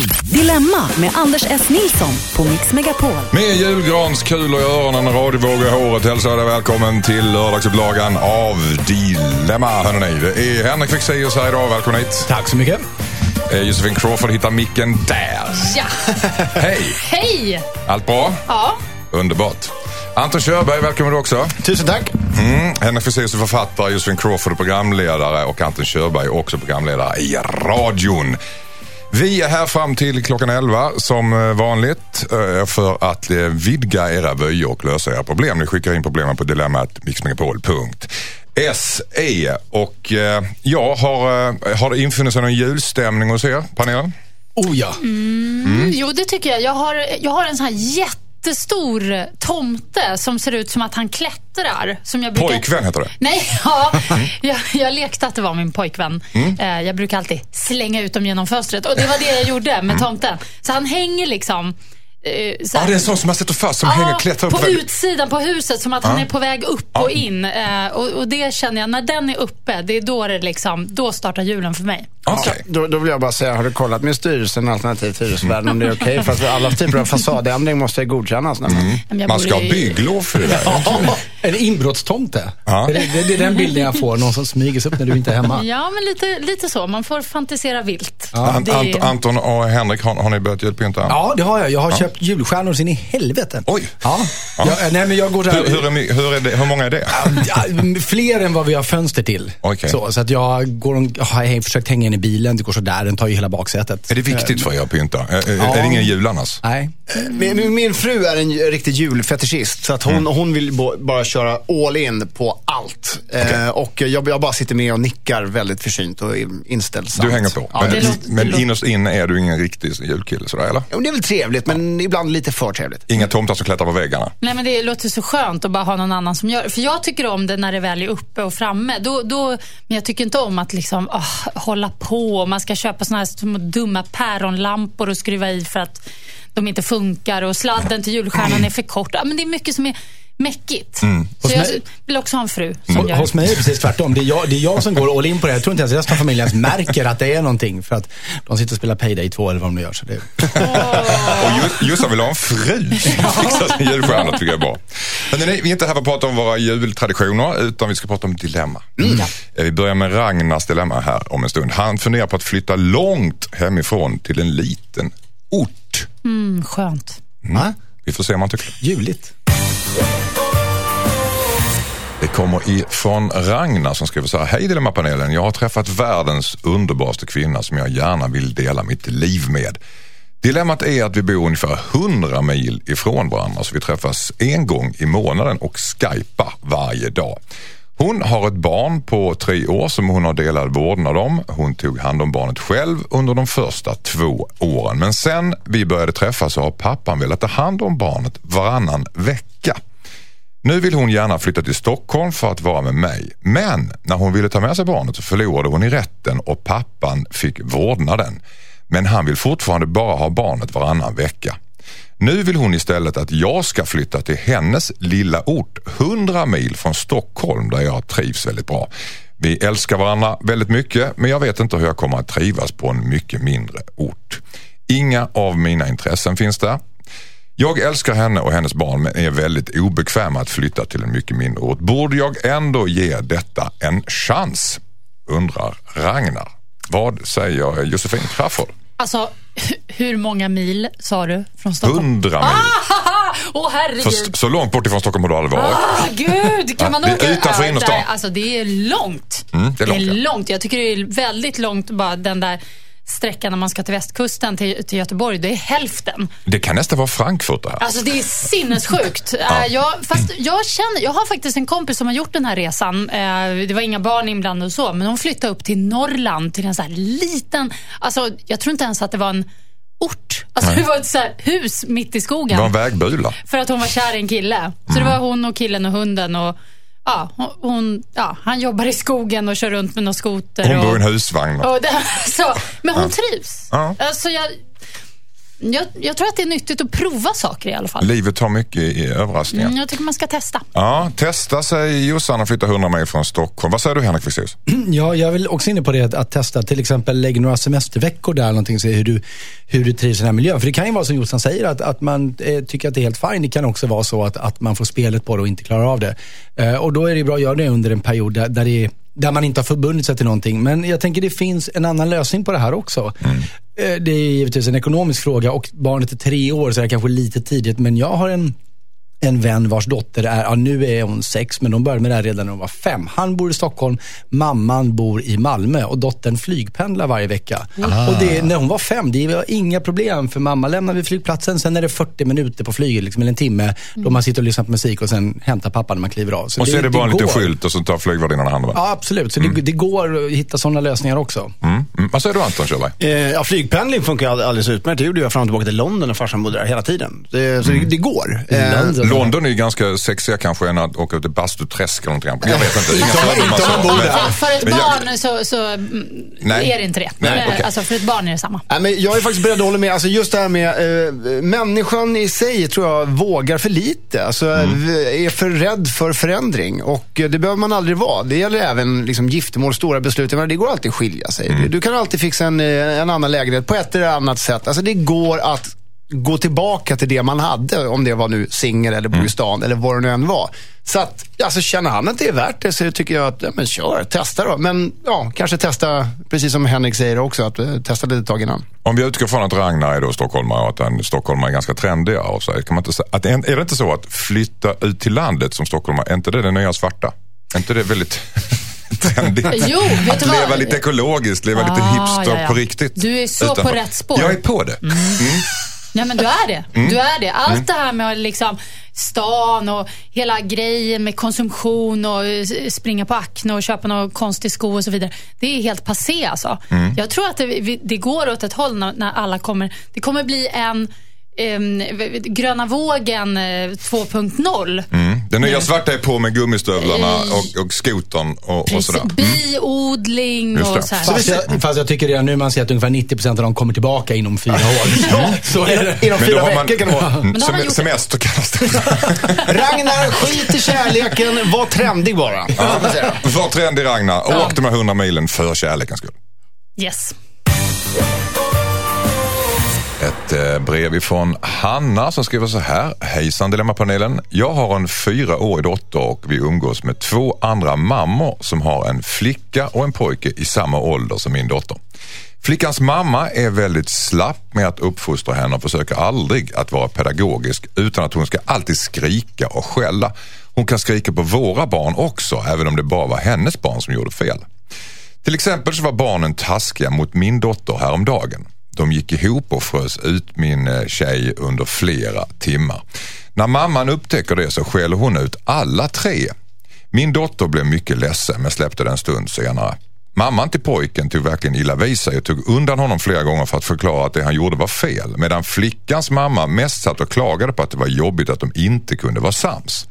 Dilemma med Anders S. Nilsson på Mix Megapol. Med julgranskulor i öronen och radiovågor i håret hälsar jag välkommen till lördagsupplagan av Dilemma. Hörrni, det är Henrik Fexeus här idag. Välkommen hit. Tack så mycket. Eh, Josefin Crawford hittar micken där. Ja, Hej! hej! Allt bra? Ja, Underbart. Anton Körberg, välkommen du också. Tusen tack. Mm. Henrik Fexeus är författare, Josefin Crawford är programledare och Anton Körberg är också programledare i radion. Vi är här fram till klockan 11 som eh, vanligt eh, för att eh, vidga era vyer och lösa era problem. Ni skickar in problemen på dilemmat mixmegapol.se och jag har, har det infunnit sig någon julstämning hos er, panelen? Oh ja. Mm. jo det tycker jag. Jag har, jag har en sån här jättestor tomte som ser ut som att han klättrar. Som jag brukar... Pojkvän heter det. Nej, ja. Jag, jag lekte att det var min pojkvän. Eh, Jag brukar alltid slänga ut dem genom fönstret. Och det var det jag gjorde med tomten. Så han hänger liksom... eh, så Ja, här- det är en sån som man sätter fast som hänger och klättrar upp. på utsidan på huset som att han är på väg upp Ja. och in. Eh, och, och det känner jag, när den är uppe, det är då det liksom, då startar julen för mig. Okej. Då, då vill jag bara säga, har du kollat med styrelsen alternativt hyresvärden om det är okej? För att alla typer av fasadändring måste godkännas. jag Man ska ha bygglov för det där. En inbrottstomte. Ja. Det, det, det är den bilden jag får. Någon som smyger sig upp när du inte är hemma. Ja, men lite, lite så. Man får fantasera vilt. Det är- Ant, Anton och Henrik, har, har ni börjat julpynta? Ja, det har jag. Jag har köpt julstjärnor sin i helvete. Oj. Ja. Jag, nej, men jag går där. Hur, hur, är, my- hur, är det, hur många är det? Ja, fler än vad vi har fönster till. Okej. Så, så att jag går, och- har försökt hänga in i bilen. Det går sådär. Den tar ju hela baksätet. Är det viktigt för er att pynta? Är, är, Ja. är det ingen jul annars? Nej. Min, min- min fru är en riktig julfetischist. Så att hon, Mm. hon vill bara köra all in på allt. Eh, och jag, jag bara sitter med och nickar väldigt försynt och inställsamt. Du hänger på. Ja, det, det låter- men innerst inne är du ingen riktig julkille sådär eller? men det är väl trevligt, men ibland lite för trevligt. Inga tomtar som klättrar på väggarna? Nej, men det låter så skönt att bara ha någon annan som gör det. För jag tycker om det när det väl är uppe och framme. Då, då, men jag tycker inte om att liksom, ah, hålla på. Man ska köpa såna här små dumma päronlampor och skruva i för att de inte funkar. Och sladden till julstjärnan är för kort. Ja, men det är mycket som är mäckigt. Så Hos jag mig- vill också ha en fru som Hos- gör Hos mig är det precis tvärtom. Det är, jag, det är jag som går all in på det. Jag tror inte ens resten av familjen märker att det är någonting. För att de sitter och spelar Payday 2 eller vad de nu gör. Så det, Och Ju- Jossan vill ha en fru som fixar sin julstjärna tycker jag är bra. Men nej, vi är inte här för att prata om våra jultraditioner utan vi ska prata om dilemma. Eh, Vi börjar med Ragnars dilemma här om en stund. Han funderar på att flytta långt hemifrån till en liten ort. Mm, skönt. Va? Vi får se om han tycker det. Ljuvligt. Det kommer ifrån Ragnar som skriver så här. Hej Dilemmapanelen, jag har träffat världens underbaraste kvinna som jag gärna vill dela mitt liv med. Dilemmat är att vi bor ungefär 100 mil ifrån varandra så vi träffas en gång i månaden och skypar varje dag. Hon har ett barn på tre år som hon har delad vårdnad om. Hon tog hand om barnet själv under de första två åren. Men sen vi började träffas så har pappan velat ta hand om barnet varannan vecka. Nu vill hon gärna flytta till Stockholm för att vara med mig. Men när hon ville ta med sig barnet så förlorade hon i rätten och pappan fick vårdnaden. Men han vill fortfarande bara ha barnet varannan vecka. Nu vill hon istället att jag ska flytta till hennes lilla ort 100 mil från Stockholm där jag trivs väldigt bra. Vi älskar varandra väldigt mycket men jag vet inte hur jag kommer att trivas på en mycket mindre ort. Inga av mina intressen finns där. Jag älskar henne och hennes barn men är väldigt obekväm med att flytta till en mycket mindre ort. Borde jag ändå ge detta en chans? Undrar Ragnar. Vad säger Josefin Crafoord? Alltså, hur många mil sa du från Stockholm? 100 mil. Åh herregud. För så långt bort ifrån Stockholm har du aldrig varit. Ah, gud, kan Ja, man det är åka utanför innerstan. Alltså det är långt. Mm, det är långt, ja. långt. Jag tycker det är väldigt långt bara den där sträckan när man ska till västkusten till, till Göteborg. Det är hälften. Det kan nästan vara Frankfurt det här. Alltså det är sinnessjukt. Eh, jag, fast jag känner, jag har faktiskt en kompis som har gjort den här resan. Eh, det var inga barn inblandade och så, men hon flyttade upp till Norrland till en så här liten, alltså jag tror inte ens att det var en ort. Alltså det var ett så hus mitt i Det skogen. var en vägbula. För att hon var kär i en kille. Så det Mm. var hon och killen och hunden. Och, ja, hon, ja, han jobbar i skogen och kör runt med någon skoter. Hon och, bor i en husvagn. och det, så, Men hon trivs. Ja. Alltså jag, Jag, jag tror att det är nyttigt att prova saker i alla fall. Livet har mycket i överraskningar. Mm, jag tycker man ska testa. Ja, testa sig Jossan och flytta 100 mil från Stockholm. Vad säger du Henrik Fexeus? Ja, jag vill också inne på det att, testa, till exempel lägg några semesterveckor där någonting, se hur du, hur du trivs i den här miljön. För det kan ju vara som Jossan säger, att, att man eh, tycker att det är helt fine. Det kan också vara så att, att man får spelet på det och inte klarar av det. Eh, och då är det bra att göra det under en period där, där det är där man inte har förbundit sig till någonting. Men jag tänker det finns en annan lösning på det här också. Mm. Det är givetvis en ekonomisk fråga och barnet är tre år så det är kanske lite tidigt. Men jag har en en vän vars dotter är, ja, nu är hon sex, men de började med det här redan när hon var fem. Han bor i Stockholm, mamman bor i Malmö och dottern flygpendlar varje vecka. Ah. Och det, när hon var fem, det var inga problem för mamma lämnar vid flygplatsen, sen är det 40 minuter på flyget, liksom, eller en timme, mm. då man sitter och lyssnar på musik och sen hämtar pappa när man kliver av. Så och så är det bara en liten skylt och så tar flygvärdinnan hand om Ja, absolut. Så mm. det, det, går att hitta sådana lösningar också. Mm. Mm. Vad säger du Anton Körberg? Eh, ja, flygpendling funkar alldeles utmärkt. Det gjorde jag fram och tillbaka till London när farsan bodde där hela tiden. Det, så det, det går. Eh, London är ju ganska sexiga kanske än att åka till Bastuträsk eller någonting. Jag vet inte. Inga för, för ett barn så, så Nej. är det inte det. Nej, okay. Alltså för ett barn är det samma. Nej, men jag är faktiskt beredd att hålla med. Alltså just det här med eh, människan i sig tror jag vågar för lite. Alltså mm. är för rädd för förändring. Och det behöver man aldrig vara. Det gäller även liksom, giftermål, stora beslut. Men det går alltid att skilja sig. Mm. Du kan alltid fixa en, eh, en annan lägenhet på ett eller annat sätt. Alltså det går att gå tillbaka till det man hade, om det var nu singel eller mm. stan eller vad det nu än var. Så att, alltså känner han att det är värt det så tycker jag att, ja, men kör, testa då. Men ja, kanske testa, precis som Henrik säger också, att uh, testa lite tag innan. Om vi utgår från att Ragnar är då stockholmare och att en stockholmare är ganska trendig av sig. Kan man inte säga, att, är det inte så att flytta ut till landet som stockholmare, är inte det det nya svarta? Är inte det väldigt trendigt? Jo, att leva vad? lite ekologiskt, leva ah, lite hipster ja, ja. på riktigt. Du är så utanför. på rätt spår. Jag är på det. Mm. Mm. Nej men du är det. Mm. Du är det. Allt mm. det här med liksom stan och hela grejen med konsumtion och springa på Acne och köpa någon konstig sko och så vidare. Det är helt passé alltså. Mm. Jag tror att det, det, går åt ett håll när, när alla kommer. Det kommer bli en um, gröna vågen 2.0. Eh, mm. Den nya svarta är på med gummistövlarna och, och skotern och, och sådär. Mm. Biodling och så här. Fast jag, fast jag tycker redan nu man ser att ungefär 90% av dem kommer tillbaka inom fyra år. ja, så är det. Inom fyra veckor kan det vara. Men Sem semester kallas det. Ragnar, skit i kärleken. Var trendig bara. Ja. Var trendig Ragnar. Och ja. åk de här 100 milen för kärlekens skull. Yes. Ett eh, brev ifrån Hanna som skriver så här. Hejsan Dilemmapanelen. Jag har en fyraårig dotter och vi umgås med två andra mammor som har en flicka och en pojke i samma ålder som min dotter. Flickans mamma är väldigt slapp med att uppfostra henne och försöker aldrig att vara pedagogisk utan att hon ska alltid skrika och skälla. Hon kan skrika på våra barn också även om det bara var hennes barn som gjorde fel. Till exempel så var barnen taskiga mot min dotter häromdagen. De gick ihop och frös ut min eh, tjej under flera timmar. När mamman upptäcker det så skäller hon ut alla tre. Min dotter blev mycket ledsen men släppte det en stund senare. Mamman till pojken tog verkligen illa vid sig och tog undan honom flera gånger för att förklara att det han gjorde var fel. Medan flickans mamma mest satt och klagade på att det var jobbigt att de inte kunde vara sams.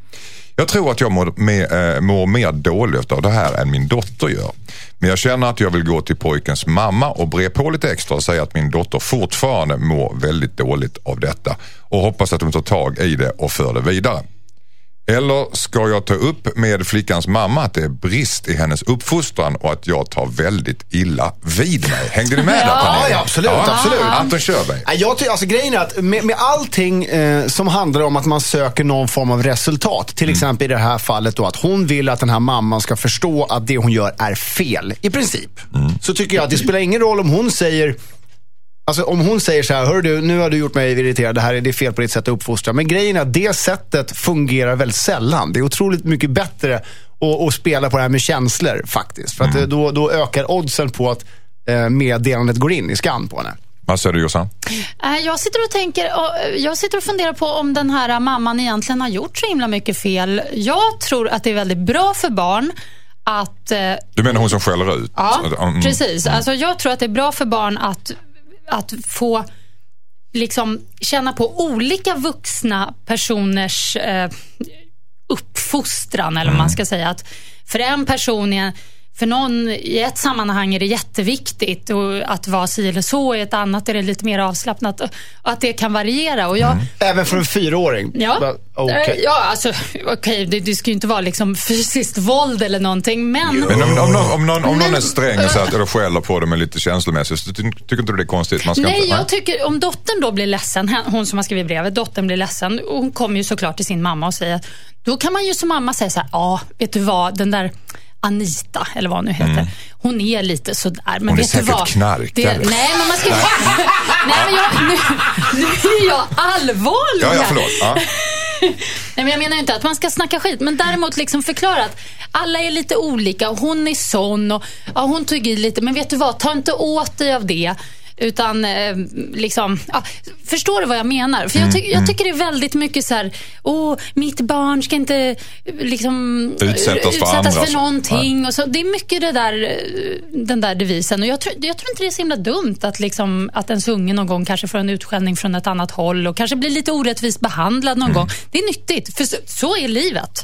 Jag tror att jag mår, med, eh, mår mer dåligt av det här än min dotter gör. Men jag känner att jag vill gå till pojkens mamma och bre på lite extra och säga att min dotter fortfarande mår väldigt dåligt av detta och hoppas att de tar tag i det och för det vidare. Eller ska jag ta upp med flickans mamma att det är brist i hennes uppfostran och att jag tar väldigt illa vid mig? Hängde ni med där panelen? Ja, absolut. Ja. absolut. Anton Körberg. Jag tycker, alltså, grejen är att med, med allting eh, som handlar om att man söker någon form av resultat. Till mm. exempel i det här fallet då att hon vill att den här mamman ska förstå att det hon gör är fel. I princip. Mm. Så tycker jag att det spelar ingen roll om hon säger Alltså om hon säger så här, hör du, nu har du gjort mig irriterad, det här är, det fel på ditt sätt att uppfostra. Men grejen är att det sättet fungerar väldigt sällan. Det är otroligt mycket bättre att, att spela på det här med känslor faktiskt. För att mm. då, då ökar oddsen på att eh, meddelandet går in i skan på henne. Vad säger du Jossan? Eh, jag sitter och tänker, jag sitter och funderar på om den här mamman egentligen har gjort så himla mycket fel. Jag tror att det är väldigt bra för barn att... Eh, du menar hon som skäller ut? Ja, mm. precis. Alltså, jag tror att det är bra för barn att att få liksom känna på olika vuxna personers eh, uppfostran, eller vad man mm. ska säga. Att för en person är för någon i ett sammanhang är det jätteviktigt och att vara si eller så, i ett annat är det lite mer avslappnat. Och att det kan variera. Och jag, Även för en fyraåring? Ja, okej. Eh, ja alltså, okej, det, det ska ju inte vara liksom fysiskt våld eller någonting, men... Men om, om, någon, om, någon, om någon Men- är sträng och säger att, eller skäller på det med lite känslomässigt, så ty, tycker inte du det är konstigt? Man ska Nej, inte, jag tycker om dottern då blir ledsen, hon som har skrivit brevet, dottern blir ledsen, och hon kommer ju såklart till sin mamma och säger, då kan man ju som mamma säga så här, ja, vet du vad, den där Anita, eller vad hon nu heter, hon är lite sådär. Men Mm. Hon är vet du säkert vad? knarkare. Det, nej, men man ska Nej, men jag, nu, nu är jag allvarlig Ja, ja, förlåt. Ja. Nej, men jag menar inte att man ska snacka skit, men däremot liksom förklara att alla är lite olika. och Hon är sån och ja, hon tog i lite, men vet du vad, ta inte åt dig av det. Utan eh, liksom, ja, förstår du vad jag menar? För jag, ty- jag tycker det är väldigt mycket så här, åh, mitt barn ska inte liksom, Utsättas för andra, för någonting. Och så, det är mycket det där, eh, den där devisen. Och jag, tror, jag tror inte det är så himla dumt att, liksom, att ens unge någon gång kanske får en utskällning från ett annat håll och kanske blir lite orättvist behandlad någon gång. Det är nyttigt, för så, så är livet.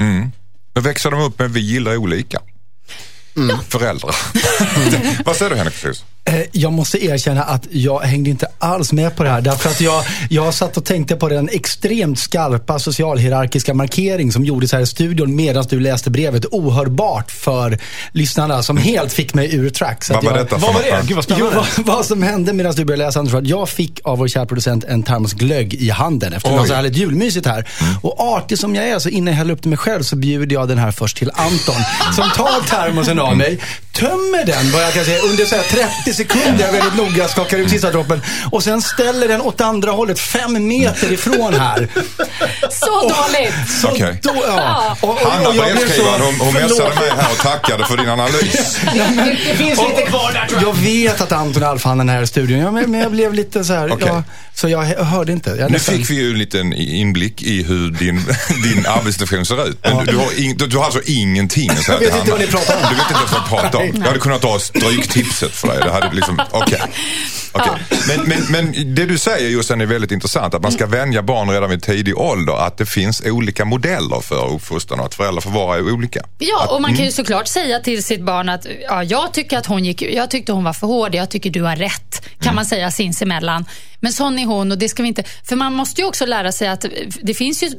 Men växer de upp med vi gillar olika? Föräldrar. Vad säger du Henrik precis? Eh, Jag måste erkänna att jag hängde inte alls med på det här. Därför att jag, jag satt och tänkte på den extremt skarpa socialhierarkiska markering som gjordes här i studion medan du läste brevet. Ohörbart för lyssnarna som helt fick mig ur track. Så Vad att var jag, detta Vad var det? något? Gud vad Jo, vad, vad som hände medan du började läsa Anders att jag fick av vår kära producent en termos glögg i handen efter Oj. så härligt julmysigt här. Och artig som jag är så innan jag häller upp det mig själv så bjuder jag den här först till Anton. Som tar termosen av mig, tömmer den vad jag kan säga under så här 30 sekunder. Jag väldigt noga skakar ut sista droppen. Och sen ställer den åt andra hållet fem meter ifrån här. Så dåligt! Så Okej. då, ja. Och, och, Hanna och jag brevskrivaren, hon, hon messade mig här och tackade för din analys. Det finns lite kvar där tror jag. Jag vet att Anton är alfahannen här i studion, ja, men, men jag blev lite så här, Okej. ja, så jag hö- hörde inte. Jag Nu nästan- fick vi ju en liten inblick i hur din, din arbetssituation ser ut. Men du, du, har ing, du, du har alltså ingenting att säga Jag vet till inte Hanna. vad ni pratar om. Du vet inte vad jag pratar om. Jag hade kunnat ta stryktipset för dig. Hade liksom, okej. Okej. Men, men, men det du säger Jossan är väldigt intressant. Att man ska vänja barn redan vid tidig ålder. Att det finns olika modeller för uppfostran och att föräldrar får vara olika. Ja, och man kan ju såklart säga till sitt barn att ja, jag tycker att hon gick, jag tyckte hon var för hård, jag tycker du har rätt. Kan man säga sinsemellan. Men sån är hon och det ska vi inte... För man måste ju också lära sig att det finns ju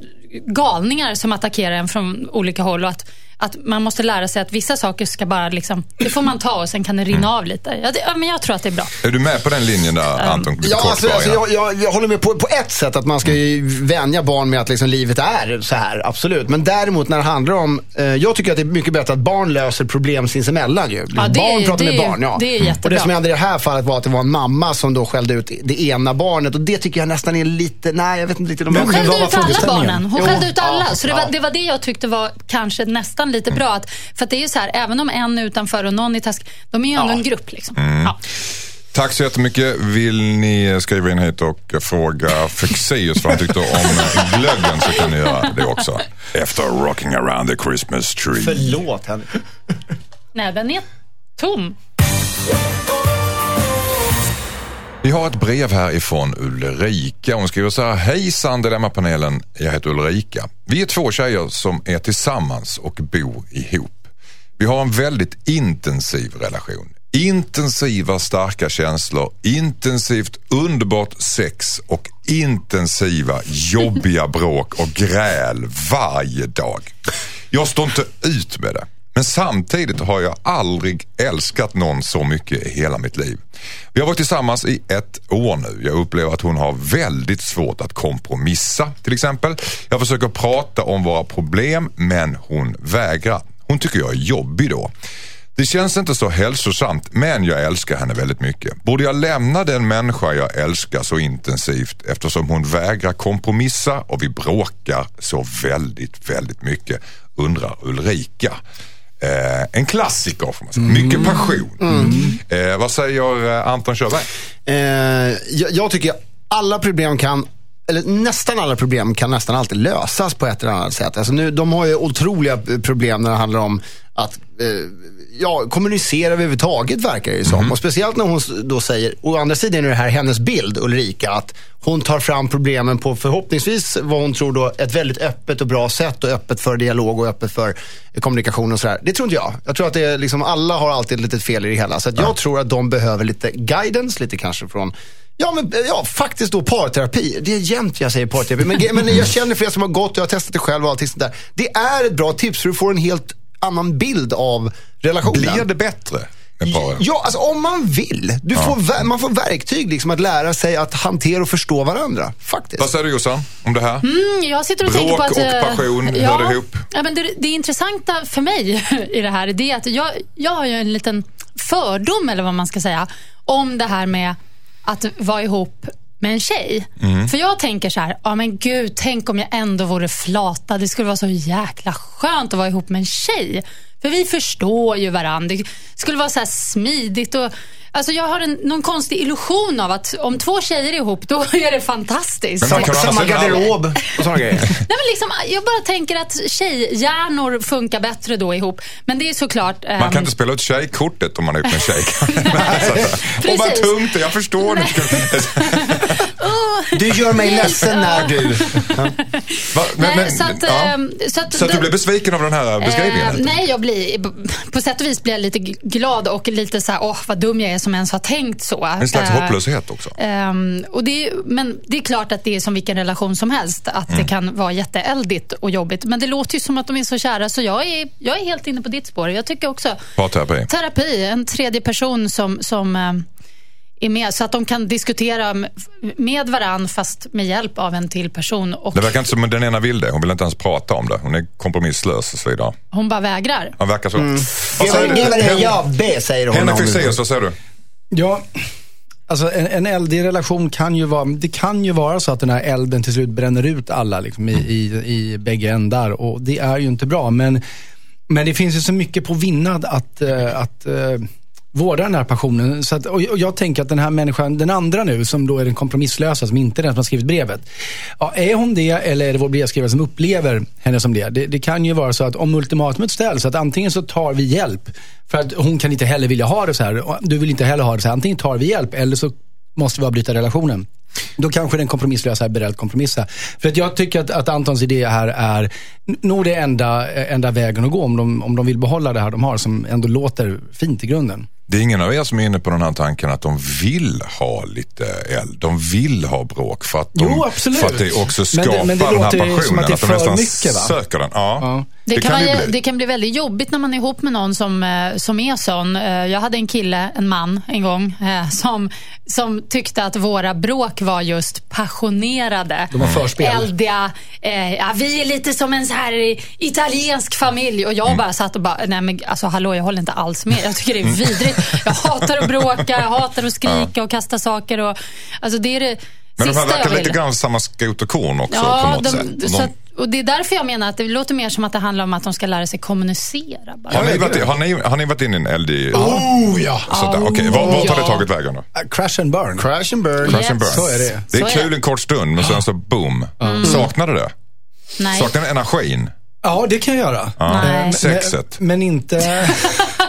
galningar som attackerar en från olika håll och att, att man måste lära sig att vissa saker ska bara liksom, det får man ta och sen kan det rinna av lite. Ja, det, ja, men jag tror att det är bra. Är du med på den linjen där Anton? Lite Ja, kort alltså, alltså, ja. jag, jag, jag håller med på, på ett sätt att man ska ju vänja barn med att liksom livet är så här, absolut. Men däremot när det handlar om, eh, jag tycker att det är mycket bättre att barn löser problem sinsemellan ju. Ja, det barn pratar det med barn, ja. det är Och jättebra. det som hände i det här fallet var att det var en mamma som då skällde ut det ena barnet och det tycker jag nästan är lite, nej jag vet inte riktigt om vad skällde ut alla barnen. Hon skällde ut alla. så det var, det var det jag tyckte var kanske nästan lite bra. Att, för att det är ju så här, även om en är utanför och någon är taskig, de är ju ändå en grupp. Liksom. Ja. Tack så jättemycket. Vill ni skriva in hit och fråga Fexeus vad han tyckte om glöggen så kan ni göra det också. Efter rocking around the Christmas tree. Förlåt Henrik. Nej, den är tom. Vi har ett brev här ifrån Ulrika. Hon skriver så här. Hejsan Dilemmapanelen. Jag heter Ulrika. Vi är två tjejer som är tillsammans och bor ihop. Vi har en väldigt intensiv relation. Intensiva starka känslor, intensivt underbart sex och intensiva jobbiga bråk och gräl varje dag. Jag står inte ut med det. Men samtidigt har jag aldrig älskat någon så mycket i hela mitt liv. Vi har varit tillsammans i ett år nu. Jag upplever att hon har väldigt svårt att kompromissa till exempel. Jag försöker prata om våra problem men hon vägrar. Hon tycker jag är jobbig då. Det känns inte så hälsosamt men jag älskar henne väldigt mycket. Borde jag lämna den människa jag älskar så intensivt eftersom hon vägrar kompromissa och vi bråkar så väldigt, väldigt mycket? Undrar Ulrika. Eh, en klassiker får man säga. Mycket passion. Eh, vad säger eh, Anton Körberg? Eh, jag, jag tycker alla problem kan eller nästan alla problem kan nästan alltid lösas på ett eller annat sätt. Alltså nu, de har ju otroliga problem när det handlar om att eh, ja, kommunicera överhuvudtaget verkar det ju som. Och speciellt när hon då säger, å andra sidan är det här hennes bild, Ulrika, att hon tar fram problemen på förhoppningsvis vad hon tror då ett väldigt öppet och bra sätt och öppet för dialog och öppet för kommunikation och sådär. Det tror inte jag. Jag tror att det är liksom, alla har alltid ett litet fel i det hela. Så jag tror att de behöver lite guidance, lite kanske från Ja, men ja, faktiskt då parterapi. Det är jämt jag säger parterapi. Men, men jag känner flera som har gått och jag har testat det själv och allting sånt där. Det är ett bra tips för du får en helt annan bild av relationen. Blir det bättre? Ja, alltså om man vill. Du får, ver- man får verktyg liksom att lära sig att hantera och förstå varandra. Faktiskt. Vad säger du Jossan om det här? Mm, Jag sitter och Bråk tänker på att... och eh, passion hör ja, ihop. Ja, men det, det intressanta för mig i det här det är att jag, jag har ju en liten fördom, eller vad man ska säga, om det här med att vara ihop med en tjej. Mm. För jag tänker så här, ja men gud, tänk om jag ändå vore flata. Det skulle vara så jäkla skönt att vara ihop med en tjej. För vi förstår ju varandra. Det skulle vara så här smidigt och Alltså jag har en, någon konstig illusion av att om två tjejer är ihop, då är det fantastiskt. Samma Alltså, garderob och sådana grejer. Nej, men liksom, jag bara tänker att tjejhjärnor funkar bättre då ihop. Men det är såklart... Man kan ehm, inte spela ut tjejkortet om man är ihop med en tjej. Och vad tungt det jag förstår. Du gör mig ledsen när du... Va? Men, Nej, men, så att, ja. så att, Så att du blev besviken av den här beskrivningen? Eh, nej, jag blir, på sätt och vis blir jag lite glad och lite så här, åh vad dum jag är som ens har tänkt så. En slags Eh, hopplöshet också. ehm, och det men det är klart att det är som vilken relation som helst, att Mm. det kan vara jätteeldigt och jobbigt. Men det låter ju som att de är så kära, så jag är, jag är helt inne på ditt spår. Jag tycker också Parterapi. terapi, en tredje person som, som eh, är med, så att de kan diskutera med varann fast med hjälp av en till person. Och Det verkar inte som att den ena vill det. Hon vill inte ens prata om det. Hon är kompromisslös och så vidare. hon bara vägrar. Han verkar så. Vad Ge säger mig det? Hen- jobbet, säger hon. Henrik Fexeus, vad säger du? Ja, alltså en, en eldig relation kan ju vara, det kan ju vara så att den här elden till slut bränner ut alla liksom, i, i, i bägge ändar och det är ju inte bra. Men, men det finns ju så mycket på vinnad att, eh, att eh, vårda den här passionen. Så att, och jag tänker att den här människan, den andra nu, som då är den kompromisslösa, som inte är den som har skrivit brevet. Ja, är hon det eller är det vår brevskrivare som upplever henne som det? det? Det kan ju vara så att om ultimatumet ställs, att antingen så tar vi hjälp, för att hon kan inte heller vilja ha det så här. och Du vill inte heller ha det så här. Antingen tar vi hjälp eller så måste vi avbryta relationen. Då kanske den kompromisslösa är beredd att kompromissa. För att jag tycker att, att Antons idé här är nog det enda, enda vägen att gå om de, om de vill behålla det här de har som ändå låter fint i grunden. Det är ingen av er som är inne på den här tanken att de vill ha lite eld. De vill ha bråk för att, de, Jo, för att det också Men det- skapar men det den här passionen. att är de nästan mycket, söker den. Ja, Ja. Det, kan, kan vara, bli. det kan bli väldigt jobbigt när man är ihop med någon som, eh, som är sån. Eh, Jag hade en kille, en man, en gång eh, som, som tyckte att våra bråk var just passionerade. De var förspel. Eldiga. Eh, ja, vi är lite som en så här italiensk familj. Och jag Mm. bara satt och bara, nej men alltså hallå, jag håller inte alls med. Jag tycker det är vidrigt. Jag hatar att bråka, jag hatar att skrika och kasta saker. Och, alltså det är det Men de här verkar lite grann samma skrot och korn också på något de, sätt. så De, att, och det är därför jag menar att det låter mer som att det handlar om att de ska lära sig kommunicera. Bara. har, ni varit, har, ni, har ni varit inne i en eldig... Oh ja! Okej, var, vart har det Ja. tagit vägen då? Uh, Crash and burn. Crash and burn. Crash and burn. Så är det. Det är Så är kul det. en kort stund men sen så boom. Saknar du det? Nej. Saknar du energin? Ja, det kan jag göra. Ja. Nej. Men- Sexet? Men, men inte...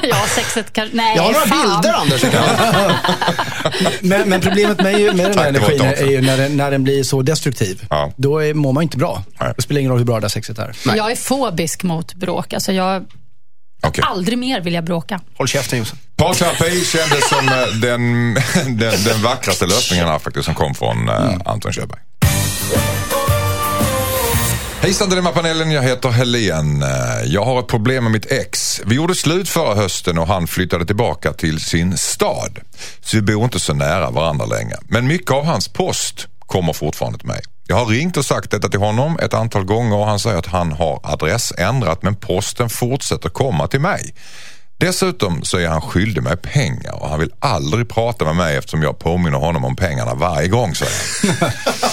ja, sexet kanske... Nej, Jag har några fan. bilder, Anders. Men, men problemet med, med den här energin är ju när den, när den blir så destruktiv. Ja. Då är, mår man inte bra. Nej. Det spelar ingen roll hur bra det där sexet är. Jag är fobisk mot bråk. Alltså jag, Okej. aldrig mer vill jag bråka. Håll käften, Jossan. Parterapi kändes som eh, den, den, den vackraste lösningen här faktiskt som kom från eh, Anton Kjellberg. Hejsan Dilemmapanelen, jag heter Helen. Eh, jag har ett problem med mitt ex. Vi gjorde slut förra hösten och han flyttade tillbaka till sin stad. Så vi bor inte så nära varandra längre. Men mycket av hans post kommer fortfarande till mig. Jag har ringt och sagt detta till honom ett antal gånger och han säger att han har adressändrat men posten fortsätter komma till mig. Dessutom så är han skyldig mig pengar och han vill aldrig prata med mig eftersom jag påminner honom om pengarna varje gång, säger han.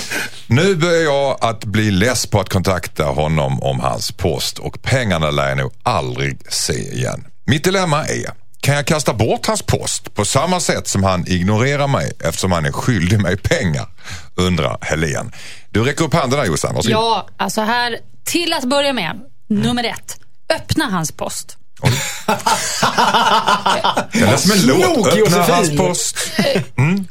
Nu börjar jag att bli less på att kontakta honom om hans post och pengarna lär jag nog aldrig se igen. Mitt dilemma är, kan jag kasta bort hans post på samma sätt som han ignorerar mig eftersom han är skyldig mig pengar? Undrar Helen. Du räcker upp handen där Jossan, varsågod. Ja, alltså här, till att börja med, nummer ett. Öppna hans post. Det lät som en låt. Öppna hans post.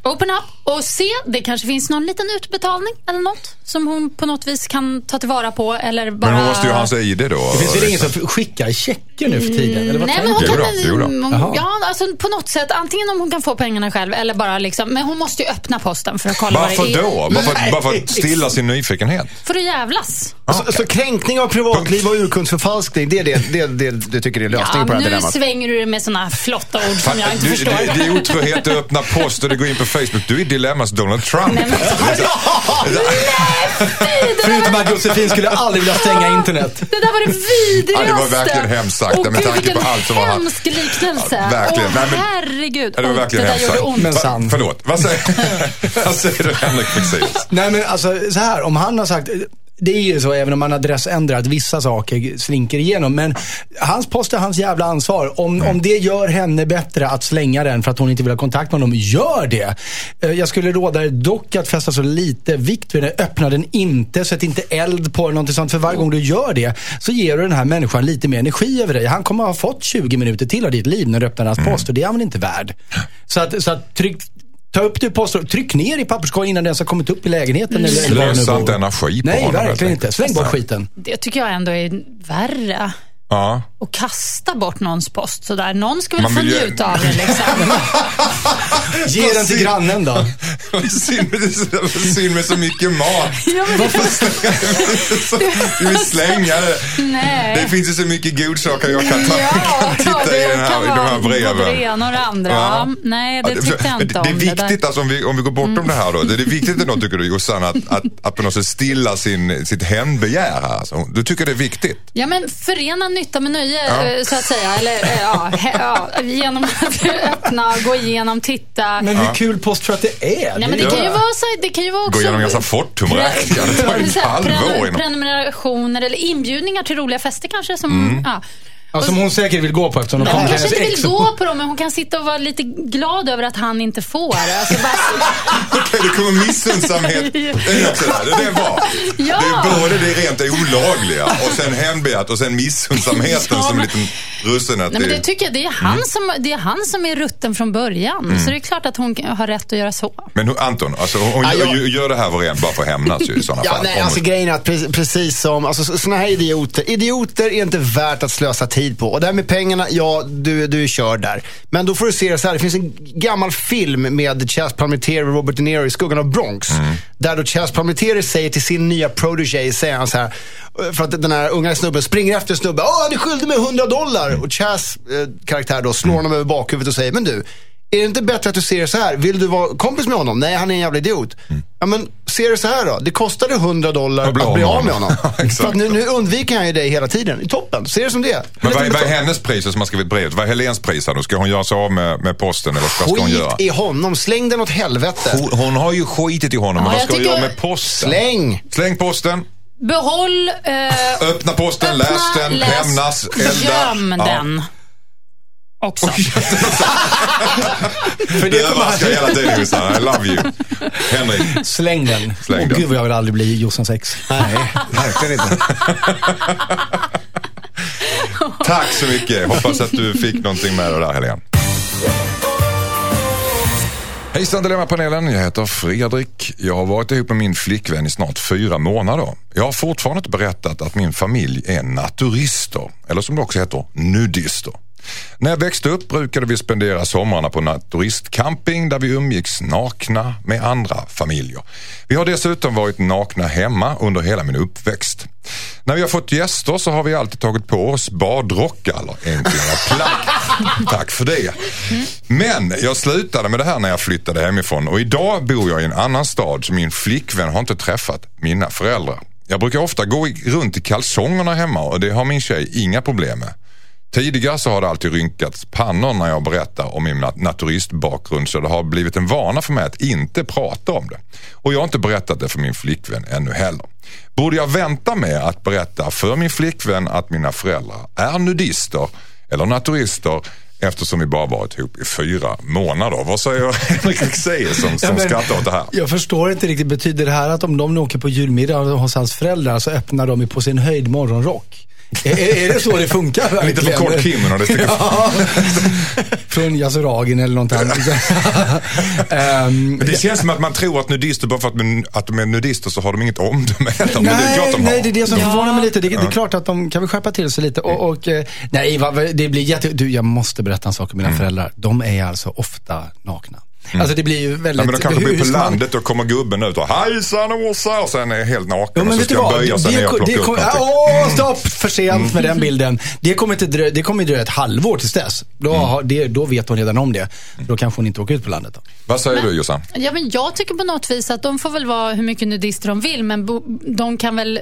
Open up och se, det kanske finns någon liten utbetalning eller något som hon på något vis kan ta tillvara på eller bara... Men hon måste ju ha hans ID då. Det finns väl ingen som skickar checker nu för tiden? Eller vad Nej, men hon Jo kan, då, jo då. hon- Jaha. ja, alltså på något sätt, antingen om hon kan få pengarna själv eller bara liksom, men hon måste ju öppna posten för att kolla Varför vad det är. då? Bara för, bara för att stilla sin nyfikenhet? För att jävlas. Så, så kränkning av privatliv och urkundsförfalskning, det är det, det, det du tycker är Ja, lösningen på det här nu dilemmat? svänger du med såna flotta ord som jag inte du, förstår. det, det är otrohet att öppna post och det går in på Facebook. Du är dilemmas Donald Trump. Nej, men- Förutom att Josefin skulle aldrig vilja stänga internet. Det där var det vidrigaste. Ja, det var verkligen hemskt sagt, Åh, med tanke på allt som var hemsk liknelse. Ja, verkligen. Åh, Nej, men- herregud. Ja, det var verkligen det där hemskt gjorde ont. Men Va- sann. Förlåt, vad säger, vad säger du Henrik Fexeus? Nej men alltså så här, om han har sagt, det är ju så även om man adressändrar att vissa saker slinker igenom. Men hans post är hans jävla ansvar. Om, om det gör henne bättre att slänga den för att hon inte vill ha kontakt med honom, gör det. Eh, Jag skulle råda er dock att fästa så lite vikt vid den. Öppna den inte, sätt inte eld på den, någonting sånt. För varje gång du gör det så ger du den här människan lite mer energi över dig. Han kommer ha fått 20 minuter till av ditt liv när du öppnar hans post och det är han väl inte värd. Så att, så att tryck, Ta upp det i post och tryck ner i papperskorgen innan den ens har kommit upp i lägenheten. Det Slösa inte energi på Nej, honom, helt verkligen inte. Släng bort Nej. skiten. Det tycker jag ändå är värre. Ja. Att kasta bort någons post sådär. Någon ska väl Man få vill ju- njuta av det liksom. Ge den till grannen då. Med, synd med så mycket mat. Ja, men det, Du vill slänga det. nej. Det finns ju så mycket godsaker jag kan ta. Ja, titta det i, den här, kan i de här Både det breven. ena och det andra. Ja. Nej, det Ja, tyckte jag inte det, om. det är viktigt, alltså, om, vi, om vi går bortom det här då. Det är viktigt ändå tycker du Jossan att, att, att på något sätt stilla sin, sitt hämndbegär här. Alltså, du tycker det är viktigt? Ja, men förena nytta med nöje, Ja. eh, så att säga. Eller, eh, ja, he, ja, genom att öppna, gå igenom, titta. Men hur kul post för att det är. Nej, men det kan ju vara så det kan ju vara också... Gå igenom ganska Fortumräkningar. Det tar ju ett halvår. Prenumerationer eller inbjudningar till roliga fester kanske. Som, Mm. Ja. Som hon säkert vill gå på eftersom de kommer hon kanske inte vill ex. gå på dem, men hon kan sitta och vara lite glad över att han inte får. Alltså bara, Okej, det kommer missunnsamhet. Det är också där. Det är bra. Ja. Det är både det rent olagliga och sen hämndbegäret och sen missunnsamheten Ja, som en liten russinet. nej, men det tycker jag, det är, han Mm. som, det är han som är rutten från början. Så det är klart att hon har rätt att göra så. Men hon- Anton, alltså, hon, Ja, jag- gör, gör det här var bara för att hämnas ju i sådana Ja, fall. nej, Om- alltså grejen är att pre- precis som, alltså sådana här idioter, idioter är inte värt att slösa tid på. Och det här med pengarna, ja, du, du är körd där. Men då får du se det så här, det finns en gammal film med Chas Palminteri och Robert De Niro i skuggan av Bronx. Där då Chas Palminteri säger till sin nya protege, säger han så här, för att den här unga snubben springer efter snubben, åh han är skyldig mig 100 dollar. Och Chas eh, karaktär då slår honom över bakhuvudet och säger, men du, är det inte bättre att du ser det så här? Vill du vara kompis med honom? Nej, han är en jävla idiot. Ja, men se det så här då. Det kostade 100 dollar Att bli att bli av med honom. honom. För att nu, nu undviker han ju dig hela tiden. I toppen. Se det som det. Men vad, vad är hennes pris som har skrivit brevet? Vad är Helens pris här då? Ska hon göra sig av med, med posten eller vad ska hon göra? Skit i honom. Släng den åt helvete. Hon, hon har ju skitit i honom, Ja, men vad ska hon göra med posten? Släng. Släng posten, Behåll, eh, öppna posten, öppna, läs den, läs, hämnas, elda. Göm Ja. den. Också. För Det överraskar hela tiden Jossan. I love you. Henrik. Släng den. Släng Åh den. gud vad jag vill aldrig bli Jossans ex. Nej, verkligen inte. Tack så mycket. Hoppas att du fick någonting med det där Helene. Hejsan Dilemmapanelen, jag heter Fredrik. Jag har varit ihop med min flickvän i snart fyra månader. Jag har fortfarande inte berättat att min familj är naturister, eller som det också heter, nudister. När jag växte upp brukade vi spendera somrarna på naturistcamping där vi umgicks nakna med andra familjer. Vi har dessutom varit nakna hemma under hela min uppväxt. När vi har fått gäster så har vi alltid tagit på oss badrockar eller enklare plagg. Tack för det. Men jag slutade med det här när jag flyttade hemifrån och idag bor jag i en annan stad så min flickvän har inte träffat mina föräldrar. Jag brukar ofta gå runt i kalsongerna hemma och det har min tjej inga problem med. Tidigare så har det alltid rynkats pannor när jag berättar om min nat- naturistbakgrund så det har blivit en vana för mig att inte prata om det. Och jag har inte berättat det för min flickvän ännu heller. Borde jag vänta med att berätta för min flickvän att mina föräldrar är nudister eller naturister eftersom vi bara varit ihop i fyra månader? Vad säger Henrik Fexeus som, som Ja, men- skrattar åt det här? Jag förstår inte riktigt. Betyder det här att om de nu åker på julmiddag hos hans föräldrar så öppnar de på sin höjd morgonrock? Är, är det så det funkar verkligen? Lite för kort. Det sticker Ja. Från Yasuragin eller något annat. Ehm, Men det känns som att man tror att nudister, bara för att, att de är nudister så har de inget omdöme. Men det är Nej, klart de nej, har. det är det som förvånar mig lite. Det, det är klart att de kan väl skärpa till sig lite. Och, och, eh, nej, det blir jätte... Du, jag måste berätta en sak om Mm. mina föräldrar. De är alltså ofta nakna. Alltså det blir ju väldigt... Ja, men de kanske hur- bor på man- landet och kommer gubben ut och hejsan Åsa och sen är helt naken Ja, och men så vet du ska han böja sig ner och plocka det upp kom, någonting. Åh, stopp! För sent med den bilden. Det kommer, inte drö, det kommer dröja ett halvår tills dess. Då, Mm. har, det, då vet hon redan om det. Då kanske hon inte åker ut på landet. Då. Vad säger du Jossan? Ja, men jag tycker på något vis att de får väl vara hur mycket nudister de vill, men bo, de kan väl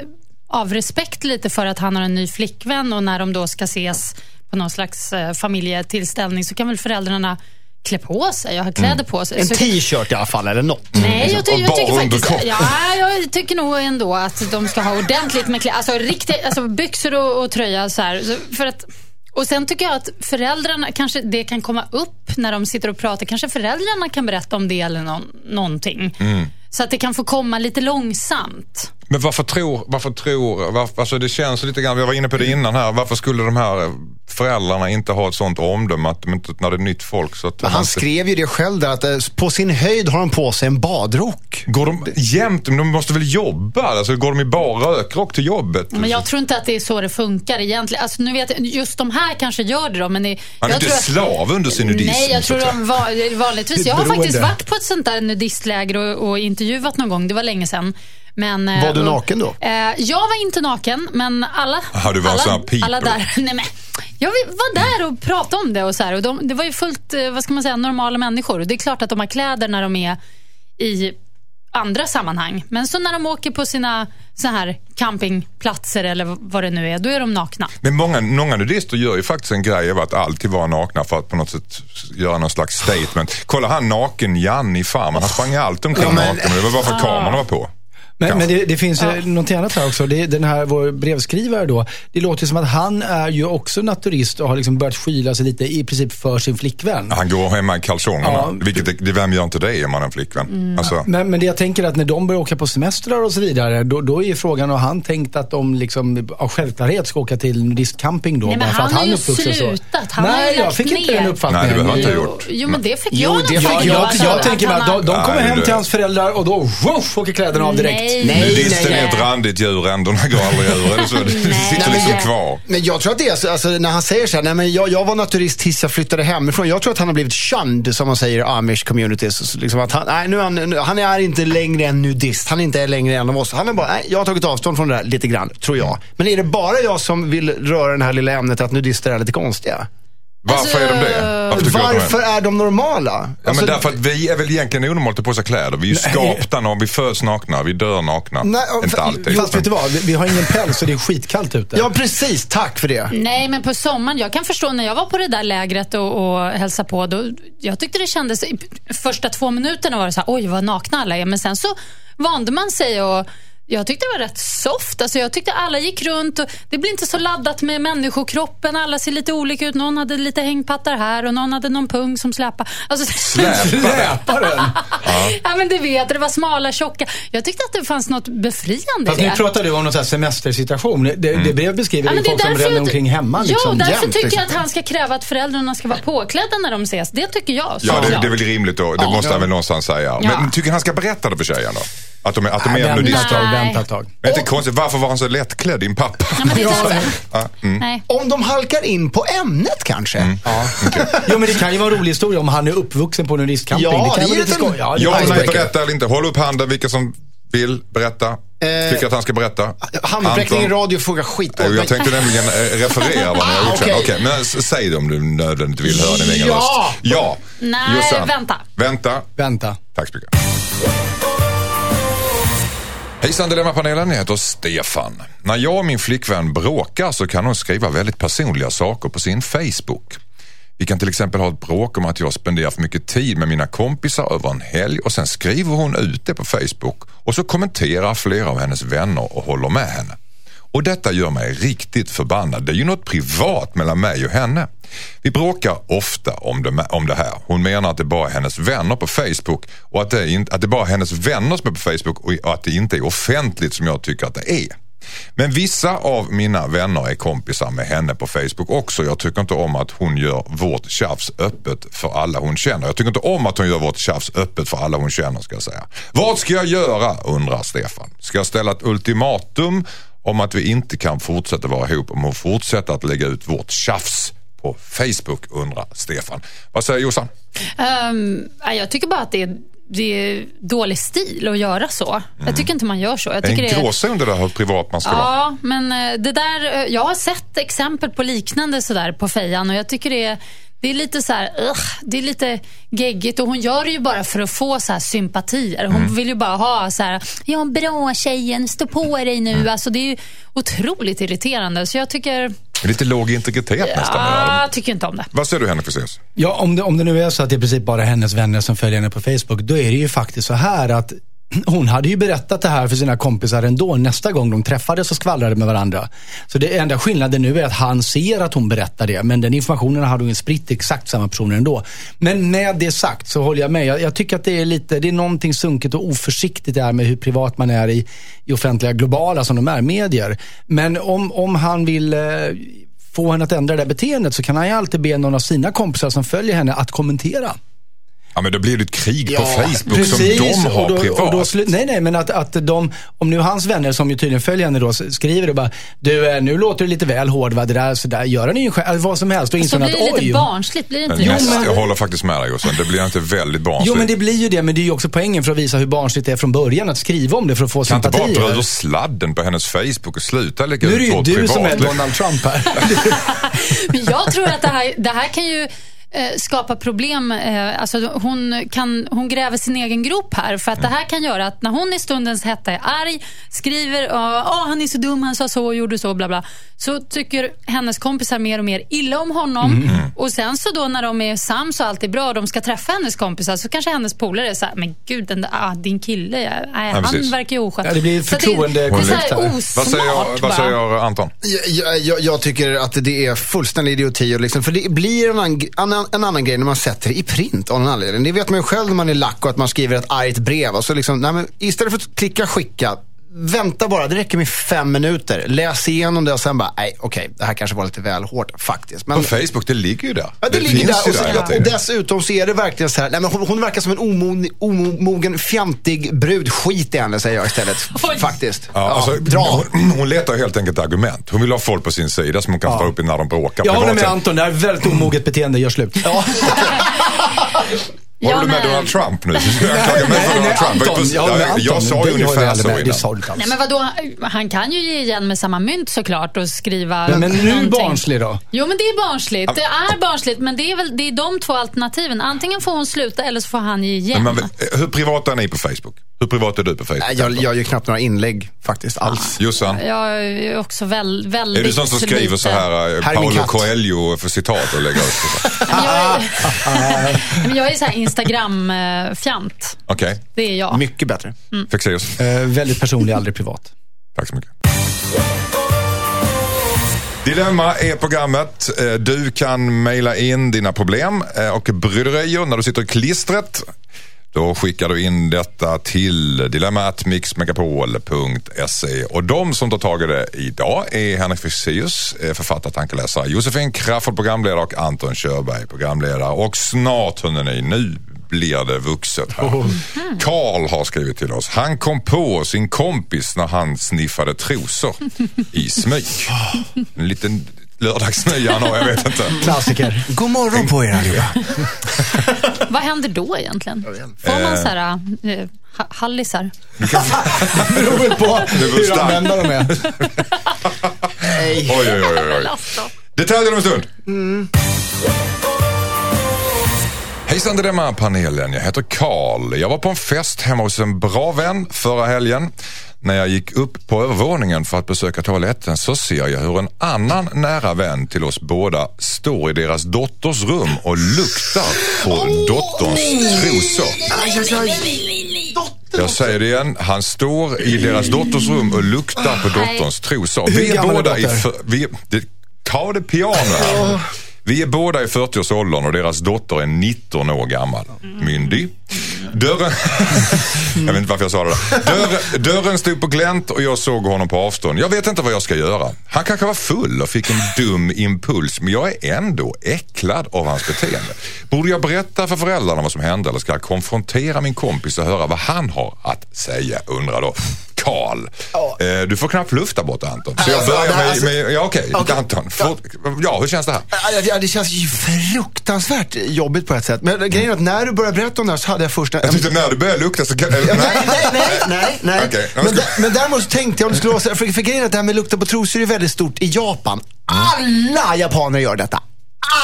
av respekt lite för att han har en ny flickvän och när de då ska ses på någon slags eh, familjetillställning så kan väl föräldrarna klä på sig och ha kläder på sig. En t-shirt i alla fall, eller något. Nej, jag, ty- Och jag tycker faktiskt... Ja, jag tycker nog ändå att de ska ha ordentligt med kläder. Alltså, riktigt, alltså byxor och, och tröja så här. Så För att, och sen tycker jag att föräldrarna, kanske det kan komma upp när de sitter och pratar. Kanske föräldrarna kan berätta om det eller någon, någonting. Mm. Så att det kan få komma lite långsamt. Men varför tror, varför tror, varför, alltså det känns lite grann, vi var inne på det innan här, varför skulle de här föräldrarna inte ha ett sånt omdöme att de inte, när det är nytt folk så att Men de han inte, skrev ju det själv där, att eh, på sin höjd har han på sig en badrock. Går de jämt, men de måste väl jobba? Alltså går de i bara rökrock till jobbet? Men jag tror inte att det är så det funkar egentligen. Alltså, nu vet jag, just de här kanske gör det då, men det, Han är jag inte tror att- slav under sin nudism. Nej, jag tror de va- vanligtvis. Jag har faktiskt varit på ett sånt där nudistläger och, och intervjuat någon gång. Det var länge sedan. Men, eh, Var du naken då? Eh, jag var inte naken, men alla, Jaha, du var sån alla, alla där. Nej, men, jag var där och pratade om det. och så här, och de, Det var ju fullt eh, vad ska man säga, normala människor. Det är klart att de har kläder när de är i andra sammanhang. Men så när de åker på sina så här campingplatser eller vad det nu är, då är de nakna. Men många, många nudister gör ju faktiskt en grej av att alltid vara nakna för att på något sätt göra någon slags statement. Kolla han naken Janne i Farmen, han sprang alltid omkring Ja, men- naken och det var bara för att kameran var på. Men, Kanske. men det, det finns ja. något annat här också. Det, är den här vår brevskrivare då. Det låter som att han är ju också naturist och har liksom börjat skyla sig lite i princip för sin flickvän. Han går hemma i kalsongerna. Ja. Vilket, är- det, vem gör inte det om man har en flickvän? Alltså, Men, men det jag tänker att när de börjar åka på semestrar och så vidare, då, då är ju frågan, har han tänkt att de liksom av självklarhet ska åka till nudistcamping då? Nej, men bara för han att har ju är uppvuxen så? slutat. Han har Nej, ju jag fick inte ner. den uppfattningen. Nej, det behöver han inte ha Jo, gjort. jo, men det fick Jo, jag det fick Ja, jag, att jag han- tänker mig att han de, de kommer hem det- till hans föräldrar och då woof, åker kläderna av direkt. Nej. Nej, nudisten nej, är ett randigt djur, änderna går aldrig ur. Så? Det sitter liksom kvar. Men jag tror att det är så, alltså, när han säger så här, nej men jag, jag var naturist tills jag flyttade hemifrån. Jag tror att han har blivit shunned, som man säger i amish communities. Så Liksom att han, nej, nu är han, nu, han är inte längre en nudist. Han är inte längre en av oss. Han är bara, nej, jag har tagit avstånd från det där lite grann, tror jag. Men är det bara jag som vill röra det här lilla ämnet att nudister är lite konstiga? Varför är de det? Varför att de är Varför är de normala? Ja, Alltså, men därför att vi är väl egentligen onormalt att på sig kläder. Vi är ju skapta när vi föds nakna, vi dör nakna. Nej, inte alltid. Fast vet du vad, vi, vi har ingen päls och det är skitkallt ute. Ja, precis. Tack för det. Nej, men på sommaren, jag kan förstå när jag var på det där lägret och, och hälsade på, då, jag tyckte det kändes, första två minuterna var det så här, oj vad nakna alla är, men sen så vande man sig och jag tyckte det var rätt soft. Alltså jag tyckte alla gick runt och det blir inte så laddat med människokroppen. Alla ser lite olika ut. Någon hade lite hängpattar här och någon hade någon pung som släpade. Alltså, Släparen. ja, men du vet, det var smala, tjocka. Jag tyckte att det fanns något befriande Fast i nu det. pratar du om någon semestersituation. Det, Mm. det brev beskriver Ja, ju det folk som därför ränner jag- omkring hemma. Liksom, ja, därför jämt, tycker liksom. jag att han ska kräva att föräldrarna ska vara påklädda när de ses. Det tycker jag. Ja, det, det är väl rimligt då. Det Ja. måste han väl någonstans säga. Ja. Men tycker han ska berätta det för tjejen då? Att de är, att de Nej, är ett nudister? Nej. vänta ett tag. Men det är inte konstigt, varför var han så lättklädd, din pappa? Ja, men det är därför. Ja, mm. Nej. Om de halkar in på ämnet kanske. Ja. Jo, men det kan ju vara en rolig historia om han är uppvuxen på nudistcamping. Ja, det kan det är vara lite en- skoj. Ja, det Ja, nej, berätta eller inte. Håll upp handen vilka som vill berätta. Tycker att han ska berätta. Handuppräckning i radio frågar skit åt Jag mig. tänkte nämligen eh, referera vad ni har Ah, gjort sen. okej. Okej, men säg det om du nödvändigt vill höra din egen Ja! röst. Ja! Nej, Jossan. vänta. Vänta. Vänta. Tack så mycket. Hejsan Dilemmapanelen, jag heter Stefan. När jag och min flickvän bråkar så kan hon skriva väldigt personliga saker på sin Facebook. Vi kan till exempel ha ett bråk om att jag spenderar för mycket tid med mina kompisar över en helg och sen skriver hon ut det på Facebook och så kommenterar flera av hennes vänner och håller med henne. Och detta gör mig riktigt förbannad. Det är ju något privat mellan mig och henne. Vi bråkar ofta om det, om det här. Hon menar att det bara är hennes vänner på Facebook och att det, är att det bara är hennes vänner som är på Facebook och att det inte är offentligt som jag tycker att det är. Men vissa av mina vänner är kompisar med henne på Facebook också. Jag tycker inte om att hon gör vårt tjafs öppet för alla hon känner. Jag tycker inte om att hon gör vårt tjafs öppet för alla hon känner ska jag säga. Vad ska jag göra undrar Stefan. Ska jag ställa ett ultimatum om att vi inte kan fortsätta vara ihop om hon fortsätter att lägga ut vårt tjafs på Facebook undrar Stefan. Vad säger Jossan? Um, jag tycker bara att det är, det är dålig stil att göra så. Jag tycker inte man gör så. Jag tycker en det är... gråzon det där hur privat man ska vara. Ja, men eh, det där, eh, jag har sett exempel på liknande sådär på fejan och jag tycker det är, det är lite så här, ugh, det är lite geggigt och hon gör det ju bara för att få så här sympatier. Hon Mm. vill ju bara ha så här, ja bra tjejen, stå på dig nu. Mm. Alltså det är ju otroligt irriterande. Så jag tycker, Lite låg integritet nästan. ja, jag tycker inte om det. Vad säger du Henrik Fexeus? Ja, om det, om det nu är så att det är i princip bara hennes vänner som följer henne på Facebook, då är det ju faktiskt så här att hon hade ju berättat det här för sina kompisar ändå nästa gång de träffades och skvallrade med varandra. Så det enda skillnaden nu är att han ser att hon berättar det, men den informationen hade hon spritt till exakt samma personer ändå. Men med det sagt så håller jag med. Jag, jag tycker att det är lite, det är någonting sunkigt och oförsiktigt där med hur privat man är i, i offentliga, globala som de är, medier. Men om, om han vill eh, få henne att ändra det beteendet så kan han ju alltid be någon av sina kompisar som följer henne att kommentera. Ja men då blir det ett krig Ja, på Facebook som de har och då, privat. och då slu- nej, nej, men att, att de, om nu hans vänner som ju tydligen följer henne då skriver och bara, du eh, nu låter det lite väl hård va, det där, så där gör han ju själv, alltså, vad som helst. Och Så inser hon blir det att lite oj. barnsligt, blir det inte Men det? näst, men- jag håller faktiskt med dig Jossan. Det blir inte väldigt barnsligt. Jo men det blir ju det, men det är ju också poängen för att visa hur barnsligt det är från början att skriva om det för att få kan inte bara dra ur sladden på hennes Facebook och sluta lägga nu är det ut ju vårt du som är. Donald Trump här. Men jag tror att det här, det här kan ju skapa problem. Eh, alltså hon, kan, hon gräver sin egen grop här. För att det här kan göra att när hon i stundens hetta är arg, skriver åh han är så dum, han sa så och gjorde så, bla bla. Så tycker hennes kompisar mer och mer illa om honom. Mm. Och sen så då när de är sams och allt är bra och de ska träffa hennes kompisar så kanske hennes polare är så här, men gud den där, ah, din kille, ja, nej, han precis. verkar ju oskön. Ja, det blir förtroendekonflikt Det är så här. Vad säger, vad säger Anton? Jag, jag, jag tycker att det är fullständig idioti. och Liksom, för det blir en annan, en annan grej när man sätter det i print av någon anledning. Det vet man ju själv när man är lack och att man skriver ett argt brev. Och så liksom, nej, men istället för att klicka skicka, vänta bara. Det räcker med fem minuter. Läs igenom det och sen bara, nej okej, det här kanske var lite väl hårt faktiskt. Men, På Facebook, det ligger ju där. Ja, det, ligger finns där. Och, så, hela och dessutom så är det verkligen så här, nej, men hon, hon verkar som en omogen, omogen fjantig brud. Skit i henne säger jag istället. Oj. Faktiskt. Ja, alltså, dra. hon, hon letar helt enkelt argument. Hon vill ha folk på sin sida som hon kan Ja. ta upp i när de bråkar. Jag håller med sen. Anton, det här är väldigt omoget beteende, gör slut. Ja. Håller Ja, du med men- Donald Trump nu? Så ska jag anklaga mig för Nej, nej, Donald Trump. Anton, jag jag, med jag, Anton, sa men ju ungefär så med. Det är innan. sorgligt alls. Nej, men vadå? Han kan ju ge igen med samma mynt såklart och skriva Men, men nu någonting. barnslig då? Jo, men det är barnsligt. Det är barnsligt, men det är väl det är de två alternativen. Antingen får hon sluta eller så får han ge igen. Men, men, hur privat är ni på Facebook? Hur privat är du på Facebook? Jag, jag gör knappt några inlägg faktiskt alls. Jossan? Jag är också väl, väldigt Är du sån som skriver lite. så här, eh, Här är min Paolo. Coelho för citat och lägger ut? jag, är, jag är så här Instagram-fjant. Okej, Det är jag. Mycket bättre. Fexeus. Eh, väldigt personlig, aldrig privat. Tack så mycket. Dilemma är programmet. Eh, Du kan mejla in dina problem eh, och bryderier när du sitter i klistret. Då skickar du in detta till dilemmatmixmegapol.se och de som tar tag i det idag är Henrik Fexeus, eh, författare, tankeläsare, Josefin Crafoord, programledare och Anton Körberg, programledare. Och snart, hörni, nu blir det vuxet här. Karl har skrivit till oss. Han kom på sin kompis när han sniffade trosor i smyg. En liten lördagsmya han har, jag vet inte. Klassiker. God morgon på er allihopa. Vad händer då egentligen? Får man så här, eh, ha- hallisar? Beror på Det beror hur starkt. använda de är. Oj, oj, oj, oj, oj. Detaljer om en stund. Hejsan Dilemma-panelen, jag heter Karl. Jag var på en fest hemma hos en bra vän förra helgen. När jag gick upp på övervåningen för att besöka toaletten så ser jag hur en annan nära vän till oss båda står i deras dotters rum och luktar på dotterns trosor. Jag säger det igen, han står i deras dotters rum och luktar på dotterns trosor. Vi är båda i... dotter? För, vi, det, ta det piano här. Vi är båda i 40-årsåldern och deras dotter är 19 år gammal. Myndig. Dörren... jag vet inte varför jag sa det där. Dörren, dörren stod på glänt och jag såg honom på avstånd. Jag vet inte vad jag ska göra. Han kanske var full och fick en dum impuls men jag är ändå äcklad av hans beteende. Borde jag berätta för föräldrarna vad som hände eller ska jag konfrontera min kompis och höra vad han har att säga undrar då Karl. Eh, du får knappt lufta bort Anton. Så jag Alltså, börjar här- med, alltså- med ja okej, Okej. Anton. Fort, ja, hur känns det här? Ja, Ja, det känns ju fruktansvärt jobbigt på ett sätt. Men grejen är att när du började berätta om det här så hade jag först... Jag tyckte när du börjar lukta så kan... Ja, nej, nej, nej, nej. nej. Okej, men, men däremot så tänkte jag om det skulle vara så, för, för grejen är att det här med lukta på trosor är väldigt stort i Japan. Alla japaner gör detta.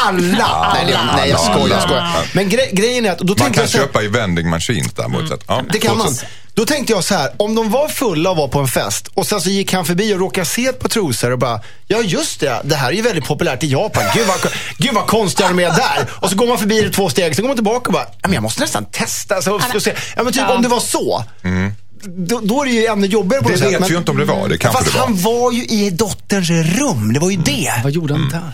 Alla! nej, det- nej, jag skojar, jag skojar. Men gre grejen är att, då Man kan jag så här, köpa i vending machines däremot. att, Ja, det kan man. Då tänkte jag så här, om de var fulla och var på en fest och sen så gick han förbi och råkade se ett par trosor och bara, ja just det, det här är ju väldigt populärt i Japan. Gud vad, gud vad konstigt de är där. Och så går man förbi det två steg, sen går man tillbaka och bara, ja, men jag måste nästan testa. Så, och se. Ja men typ Ja. om det var så. Då, då är det ju ännu jobbigare på Det något sätt. vet men- vi ju inte om det var. Det kanske Fast det var. han var ju i dotterns rum, det var ju det. Vad gjorde han där?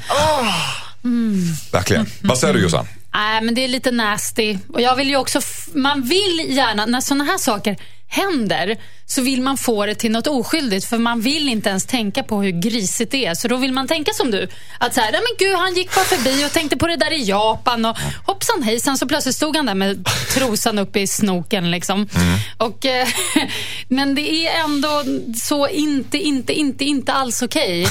Verkligen. Vad säger du Jossan? Nej, men det är lite nasty. Och jag vill ju också, man vill gärna, när sådana här saker händer, så vill man få det till något oskyldigt. För man vill inte ens tänka på hur grisigt det är. Så då vill man tänka som du. Att så här, men gud, han gick bara förbi och tänkte på det där i Japan. Och hoppsan hejsan, så plötsligt stod han där med trosan uppe i snoken. Liksom. Och, eh, men det är ändå så inte, inte, inte, inte alls okej. Eh,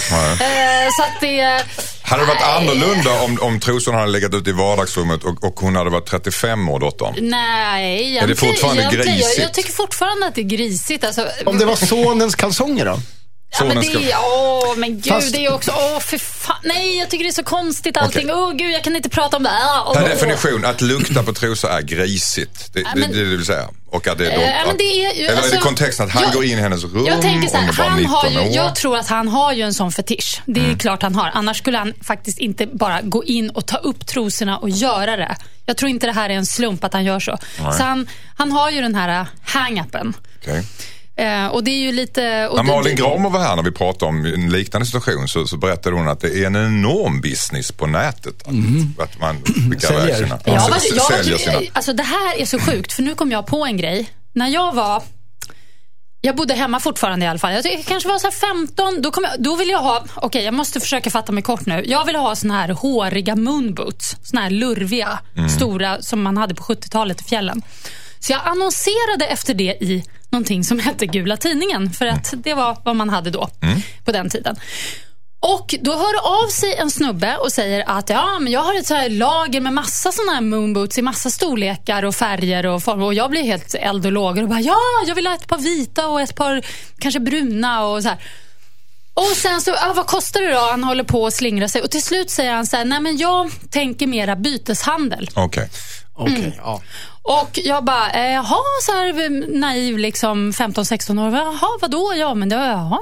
så att det... Hade det varit Nej. annorlunda om, om trosorna hade legat ute i vardagsrummet och, och hon hade varit 35 år, dottern? Nej, Är det egentligen- fortfarande egentligen- Jag, grisigt? jag tycker fortfarande fortfarande att det är grisigt. Alltså, Om det var sonens kalsonger då? Ja, men det är, åh, men gud, Fast- det är också, åh för fan. Nej, jag tycker det är så konstigt allting. Åh gud, jag kan inte prata om det. Ah, åh, Per definition, att lukta på trosor är grisigt. Det, men- det, det vill säga. Och att det är då, Eh, men det är ju- eller är det alltså, kontexten att han jag- går in i hennes rum Jag tänker så här, han 19 har ju, år? jag tror att han har ju en sån fetisch. Det är Mm. klart han har. Annars skulle han faktiskt inte bara gå in och ta upp trosorna och göra det. Jag tror inte det här är en slump att han gör så. Så han, han har ju den här hang-upen. Okej. Eh, och det är ju lite... Och När Malin Gramer var här när vi pratade om en liknande situation så, så berättade hon att det är en enorm business på nätet. Att, att man skickar iväg sina... S- jag säljer sina... alltså det här är så sjukt, för nu kom jag på en grej. När jag var... Jag bodde hemma fortfarande i alla fall. Jag tycker- kanske var så här 15. Då, kom jag, då ville jag ha... Okej, jag måste försöka fatta mig kort nu. Jag ville ha såna här håriga moonboots. Såna här lurviga, stora som man hade på 70-talet i fjällen. Så jag annonserade efter det i någonting som hette Gula Tidningen. För att det var vad man hade då, på den tiden. Och då hör av sig en snubbe och säger att ja, men jag har ett så här lager med massa såna här moonboots i massa storlekar och färger och former. Och jag blir helt eld och lågor och bara ja, jag vill ha ett par vita och ett par kanske bruna och så här. Och sen så, ja, vad kostar det då? Han håller på att slingra sig och till slut säger han så här, nej men jag tänker mera byteshandel. Okej. Okej, Mm. ja. Och jag bara, eh, jaha, så här eh, naiv liksom 15-16 år. Jaha, vadå? Ja, men det, jaha.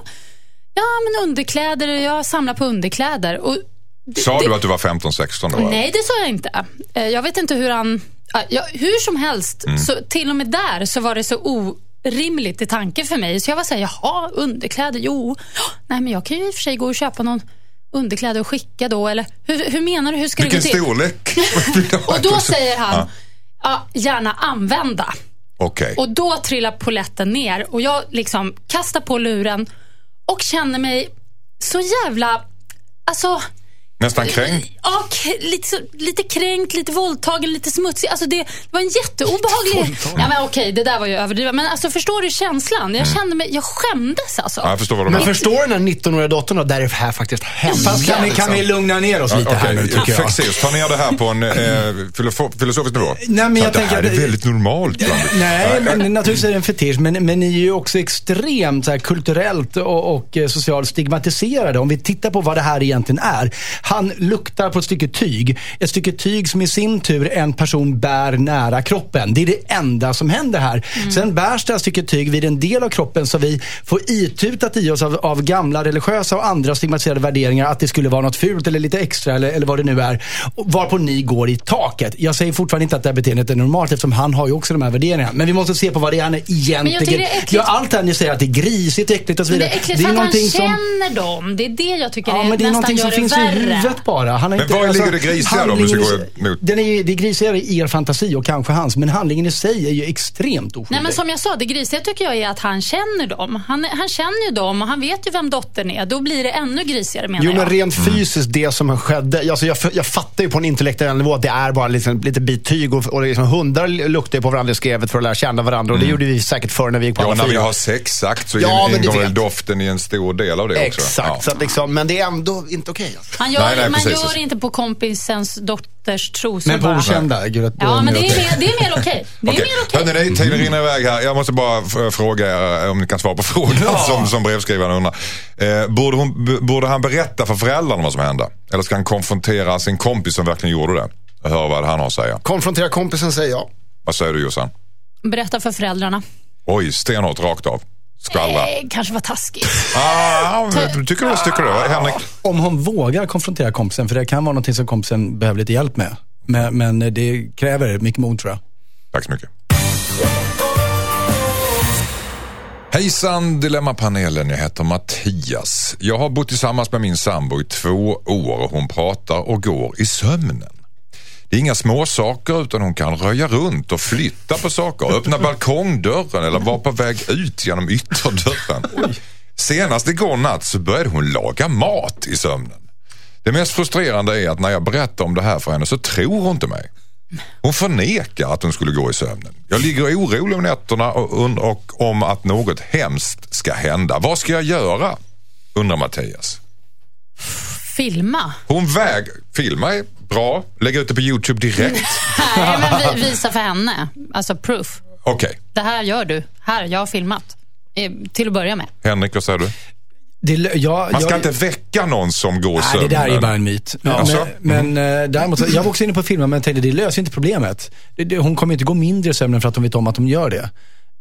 Ja, men underkläder, jag samlar på underkläder. Och det- Sa det- du att du var 15-16 då? Nej, det sa jag inte. Eh, Jag vet inte hur han... ja, hur som helst, Mm. så, till och med där så var det så orimligt i tanke för mig. Så jag var såhär, jaha, underkläder, jo. Nej, men jag kan ju i och för sig gå och köpa någon underkläder och skicka då. Eller hur, hur menar du? Hur ska Vilken det gå till? storlek? Och då säger han, ja, gärna använda. Okej. Och då trillar poletten ner och jag liksom kastar på luren och känner mig så jävla... Alltså, Nästan kränkt? Ja, lite, lite kränkt, lite våldtagen, lite smutsig. Alltså det var en jätteobehaglig... Ja, men okej, det där var ju överdrivet. Men alltså, förstår du känslan? Jag kände mig... Jag skämdes alltså. Ja, jag förstår vad du Men menar. förstår den här 19-åriga dottern då, där det här faktiskt hände? Fast kan vi, kan vi lugna ner oss lite här nu, tycker jag. Fexeus, ta ner det här på en eh, filosofisk nivå. Nej, men jag det tänker här att är det- väldigt normalt. bland- Nej, men naturligtvis är det en fetisch. Men, men ni är ju också extremt så här, kulturellt och, och eh, socialt stigmatiserade. Om vi tittar på vad det här egentligen är. Han luktar på ett stycke tyg. Ett stycke tyg som i sin tur en person bär nära kroppen. Det är det enda som händer här. Sen bärs det här stycket tyg vid en del av kroppen som vi får itutat i oss av, av gamla religiösa och andra stigmatiserade värderingar att det skulle vara något fult eller lite extra eller, eller vad det nu är. Varpå ni går i taket. Jag säger fortfarande inte att det här beteendet är normalt eftersom han har ju också de här värderingarna. Men vi måste se på vad det är han egentligen... Men jag tycker det är äckligt. Ja, allt det här ni säger att det är grisigt, äckligt och så Men det vidare. är äckligt för att han någonting som... känner dem. Det är det jag tycker Ja, är men det är nästan gör som det finns i värre. Huvudet bara. Han har Men inte, var ligger det grisiga då, om ska gå i- emot? Den är, det är grisigare i er fantasi och kanske hans, men handlingen i sig är ju extremt oskyldig. Nej men som jag sa, det grisiga tycker jag är att han känner dem. Han, han känner ju dem och han vet ju vem dottern är. Då blir det ännu grisigare menar Jo, men jag. rent Mm. fysiskt, det som skedde. Alltså jag, jag fattar ju på en intellektuell nivå att det är bara liksom, lite bittyg och, och liksom, hundar luktar ju på varandra i skrevet för att lära känna varandra. Och det gjorde vi säkert förr när vi gick på Mm. Ja, alla när vi har sexakt så Ja, men du ingår väl doften i en stor del av det också. Exakt, Ja. så liksom, men det är ändå inte okej. alltså. Han gör, Nej, nej, man precis. gör inte på kompisens dotters trosor Men på bara. okända? Gud, Ja, men det är, mer, det är mer okej. Det är Okej. mer okej. Hörrni, tiden rinner iväg här. Jag måste bara fråga er om ni kan svara på frågan som, som brevskrivaren undrar. Eh, borde, hon, borde han berätta för föräldrarna vad som hände? Eller ska han konfrontera sin kompis som verkligen gjorde det? Och höra vad han har att säga. Konfrontera kompisen säger jag. Vad säger du Jossan? Berätta för föräldrarna. Oj, stenhårt rakt av. Skvallra. Eh, kanske var taskigt. Ah, men tycker du tycker du? Henrik? Om hon vågar konfrontera kompisen, för det kan vara någonting som kompisen behöver lite hjälp med. Men, men det kräver mycket mod tror jag. Tack så mycket. Hejsan Dilemmapanelen, jag heter Mattias. Jag har bott tillsammans med min sambo i två år och hon pratar och går i sömnen. Det är inga småsaker utan hon kan röja runt och flytta på saker, öppna balkongdörren eller vara på väg ut genom ytterdörren. Senast igår natt så började hon laga mat i sömnen. Det mest frustrerande är att när jag berättar om det här för henne så tror hon inte mig. Hon förnekar att hon skulle gå i sömnen. Jag ligger orolig om nätterna och, und- och om att något hemskt ska hända. Vad ska jag göra? Undrar Mattias. Filma. Hon väg... Filma är bra. Lägga ut det på YouTube direkt. Nej, men vi, visa för henne. Alltså proof. Okej. Det här gör du. Här, jag har filmat. Eh, till att börja med. Henrik, vad säger du? Det, jag, Man ska jag, inte väcka någon som går Nej, det där är ju bara en myt. Men, Alltså? men eh, däremot, så- jag var också inne på filmen men tänkte det löser inte problemet. Det, det, hon kommer inte gå mindre i sömnen för att hon vet om att de gör det.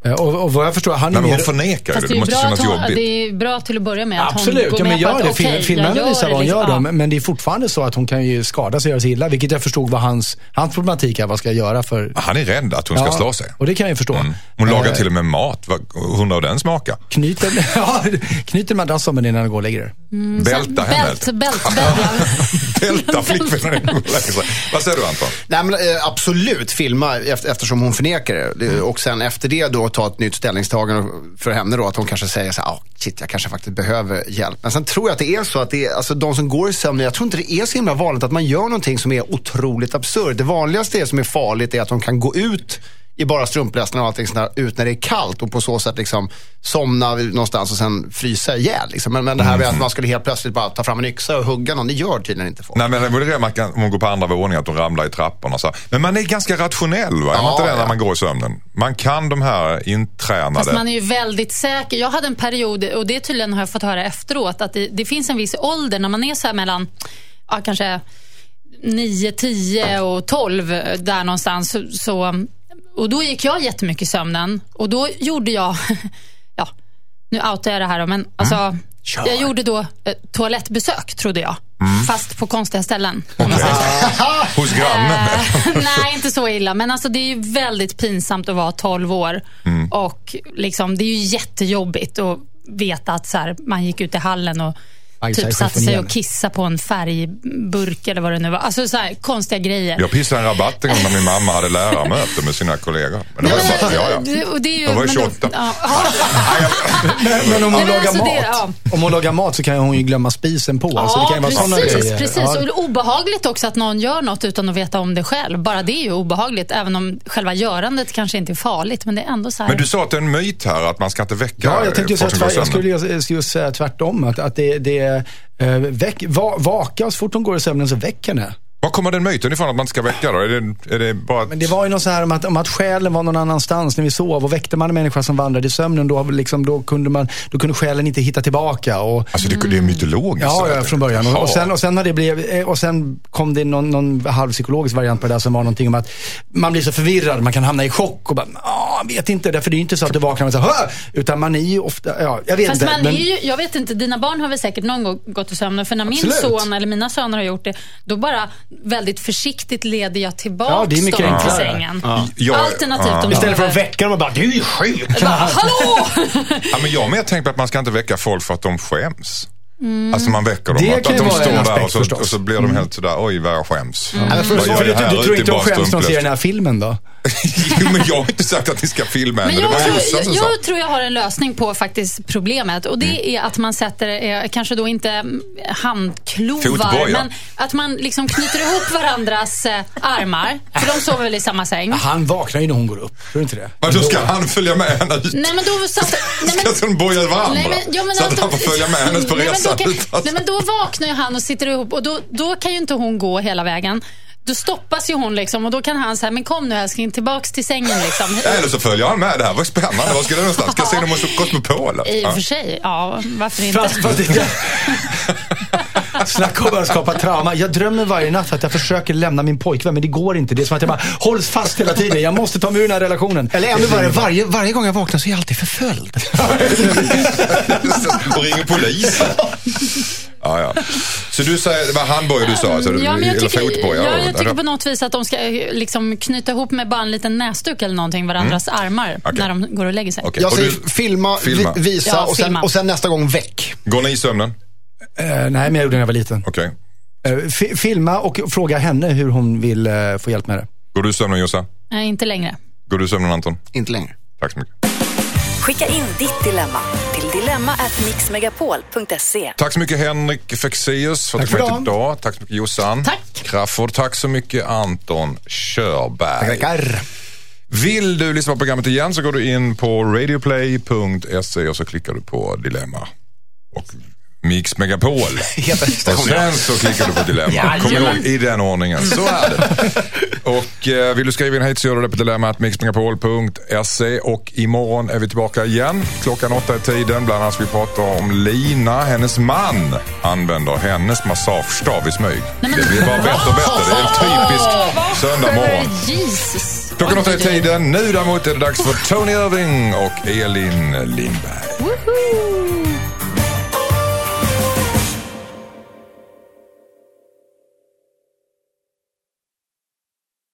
Eh, Och, och vad jag förstår, han är Nej, men mer... hon förnekar ju Fast det. det är, måste bra kännas jobbigt. det är bra till att börja med att Absolut, hon går ja, men med gör på det. att filmen jag visar gör vad hon det gör liksom. då. Men det är fortfarande så att hon kan ju skada sig och göra sig illa. Vilket jag förstod var hans, hans problematik här. Vad ska jag göra för... Han är rädd att hon ska Ja, slå sig. Och det kan jag ju förstå. Mm. Hon lagar Eh, till och med mat. Vad- Undrar hur den smakar. Knyter, ja, knyter madrass om henne innan du går och lägger dig. Bälta henne. Bält, bält, bält. Bälta flickvännen innan hon lägger sig. Vad säger du Anton? Nej, men, eh, absolut filma efter, eftersom hon förnekar det. det. Och sen efter det då ta ett nytt ställningstagande för henne då. Att hon kanske säger så här, oh, shit jag kanske faktiskt behöver hjälp. Men sen tror jag att det är så att det är, alltså de som går i sömnen, jag tror inte det är så himla vanligt att man gör någonting som är otroligt absurt. Det vanligaste är som är farligt är att de kan gå ut i bara strumplästen och allting sånt där, ut när det är kallt och på så sätt liksom somna någonstans och sen frysa ihjäl. Liksom. Men, men det här med att man skulle helt plötsligt bara ta fram en yxa och hugga någon, det gör tydligen inte folk. Nej men det vore det man kan, om man går på andra våningen, att de ramlar i trapporna. Så. Men man är ganska rationell va? Är man inte det när ja. man går i sömnen? Man kan de här intränade... Fast man är ju väldigt säker. Jag hade en period, och det tydligen har jag fått höra efteråt, att det, det finns en viss ålder när man är så här mellan, ja, kanske 9, 10 och 12 där någonstans. Så, så, och då gick jag jättemycket i sömnen. Och då gjorde jag, ja, nu outar jag det här men alltså, jag gjorde då eh, toalettbesök, trodde jag. Fast på konstiga ställen. så. Hos grannen? Eh, nej, inte så illa. Men alltså, det är ju väldigt pinsamt att vara 12 år. Mm. Och liksom, det är ju jättejobbigt att veta att så här, man gick ut i hallen och typ satte sig och kissade på en färgburk eller vad det nu var. Alltså så här, konstiga grejer. Jag pissade en rabatt en gång när min mamma hade lärarmöte med sina kollegor. Men det var Nej, bara, ja, ja. det- och det är ju, Jag var ju men det- 28. Ja, ja. Men, men om hon lagar alltså mat, det- ja. om hon lagar mat så kan hon ju glömma spisen på. alltså, det Ja, kan ju vara precis. grejer. precis. Ja. Och det är obehagligt också att någon gör något utan att veta om det själv. Bara det är ju obehagligt, även om själva görandet kanske inte är farligt. Men det är ändå så här... Men du sa att det är en myt här att man ska inte väcka Ja, jag tänkte ju jag skulle ju- just säga tvärtom. Att, att det, det Eh, eh, väck, va, vaka så fort hon går i sömnen så väck henne. Var kommer den myten ifrån att man inte ska väcka då? Är det, är det bara att... Men det var ju något så här om att, om att själen var någon annanstans när vi sov och väckte man en människa som vandrade i sömnen då, liksom, då, kunde, man, då kunde själen inte hitta tillbaka. Och, Alltså det, det är mytologiskt? Ja, så ja, från början. Och, Jaha. och, sen, och, sen har det blivit, eh, och sen kom det någon, någon halvpsykologisk variant på det där som var någonting om att man blir så förvirrad, man kan hamna i chock och bara, ja, jag vet inte, därför det är ju inte så att du vaknar och säger, "Hö!" utan man är ju ofta, ja, jag vet Fast inte. man men- är ju, jag vet inte, dina barn har väl säkert någon gång gått i sömnen. För när min Absolut. son eller mina söner har gjort det, då bara väldigt försiktigt leder jag tillbaka Ja, dem till enklare. sängen. Jag- Alternativt ja. om Istället för att väcka dem och bara, du är sjuk. Bara, Hallå! Ja, men jag har mer tänkt på att man ska inte väcka folk för att de skäms. Alltså man väcker dem. Det att, att de står där aspekt och så, och så blir de helt sådär, oj vad jag skäms. Ja, men för, jag du, här du, ute tror inte de skäms när de ser den här filmen då? jo men jag har inte sagt att ni ska filma henne. Jag, jag, sa. jag tror jag har en lösning på faktiskt problemet. Och Det är att man sätter, eh, kanske då inte mm, handklovar, Fotboja. men att man liksom knyter ihop varandras eh, armar. För de sover väl i samma säng. Han vaknar ju när hon går upp. Tror du inte det? Men då ska han följa med henne ut? Nej, men då satt, nej, men, Ska de boja varandra? Nej, men, ja, men så att han får följa med hennes på resan? Utan- Nej, men då vaknar ju han och sitter ihop och då, då kan ju inte hon gå hela vägen. Då stoppas ju hon liksom och då kan han säga, men kom nu älskling, tillbaks till sängen liksom. Eller så följer han med. Det här var spännande. Var ska du någonstans? Ska jag se dem hos Cosmopol? I och för sig, ja, varför inte? Fast, fast Snacka om att skapa trauma. Jag drömmer varje natt att jag försöker lämna min pojkvän, men det går inte. Det är som att jag bara hålls fast hela tiden. Jag måste ta mig ur den här relationen. Eller ännu värre, varje, varje gång jag vaknar så är jag alltid förföljd. och ringer polisen. Ja, ja. Så du säger, det var handbojor du sa? Alltså, Ja, men jag eller tycker, fotboja? ja, jag tycker på något vis att de ska eh, liksom knyta ihop med bara en liten näsduk eller någonting varandras armar Mm. Okej. när de går och lägger sig. Okej. Jag säger du- filma, filma. Vi, visa Ja, och, sen, filma. och sen nästa gång väck. Går ni i sömnen? Eh, nej, men jag gjorde det när jag var liten. Okej. Eh, fi- filma och fråga henne hur hon vill eh, få hjälp med det. Går du i sömnen Jossan? Nej, inte längre. Går du i sömnen Anton? Inte längre. Tack så mycket. Skicka in ditt dilemma till dilemma@mixmegapol.se. Tack så mycket Henrik Fexeus för att Tack du för kom hit dagen. idag. Tack så mycket Jossan. Tack. Crafoord, tack så mycket Anton Körberg. Tackar. Vill du lyssna på programmet igen så går du in på radioplay.se och så klickar du på Dilemma. Och Mix Megapol. Och sen så klickar du på Dilemma. Kom ihåg, i den ordningen. Så är det. Och eh, vill du skriva in hit så gör du det på dilemmatmixmegapol.se och imorgon är vi tillbaka igen. Klockan åtta är tiden. Bland annat vi prata om Lina, hennes man, använder hennes massagestav i smyg. Nej, Det blir bara bättre och bättre. Det är en typisk söndag morgon. Jesus. Klockan åtta är tiden. Nu däremot är det dags för Tony Irving och Elin Lindberg. Woho!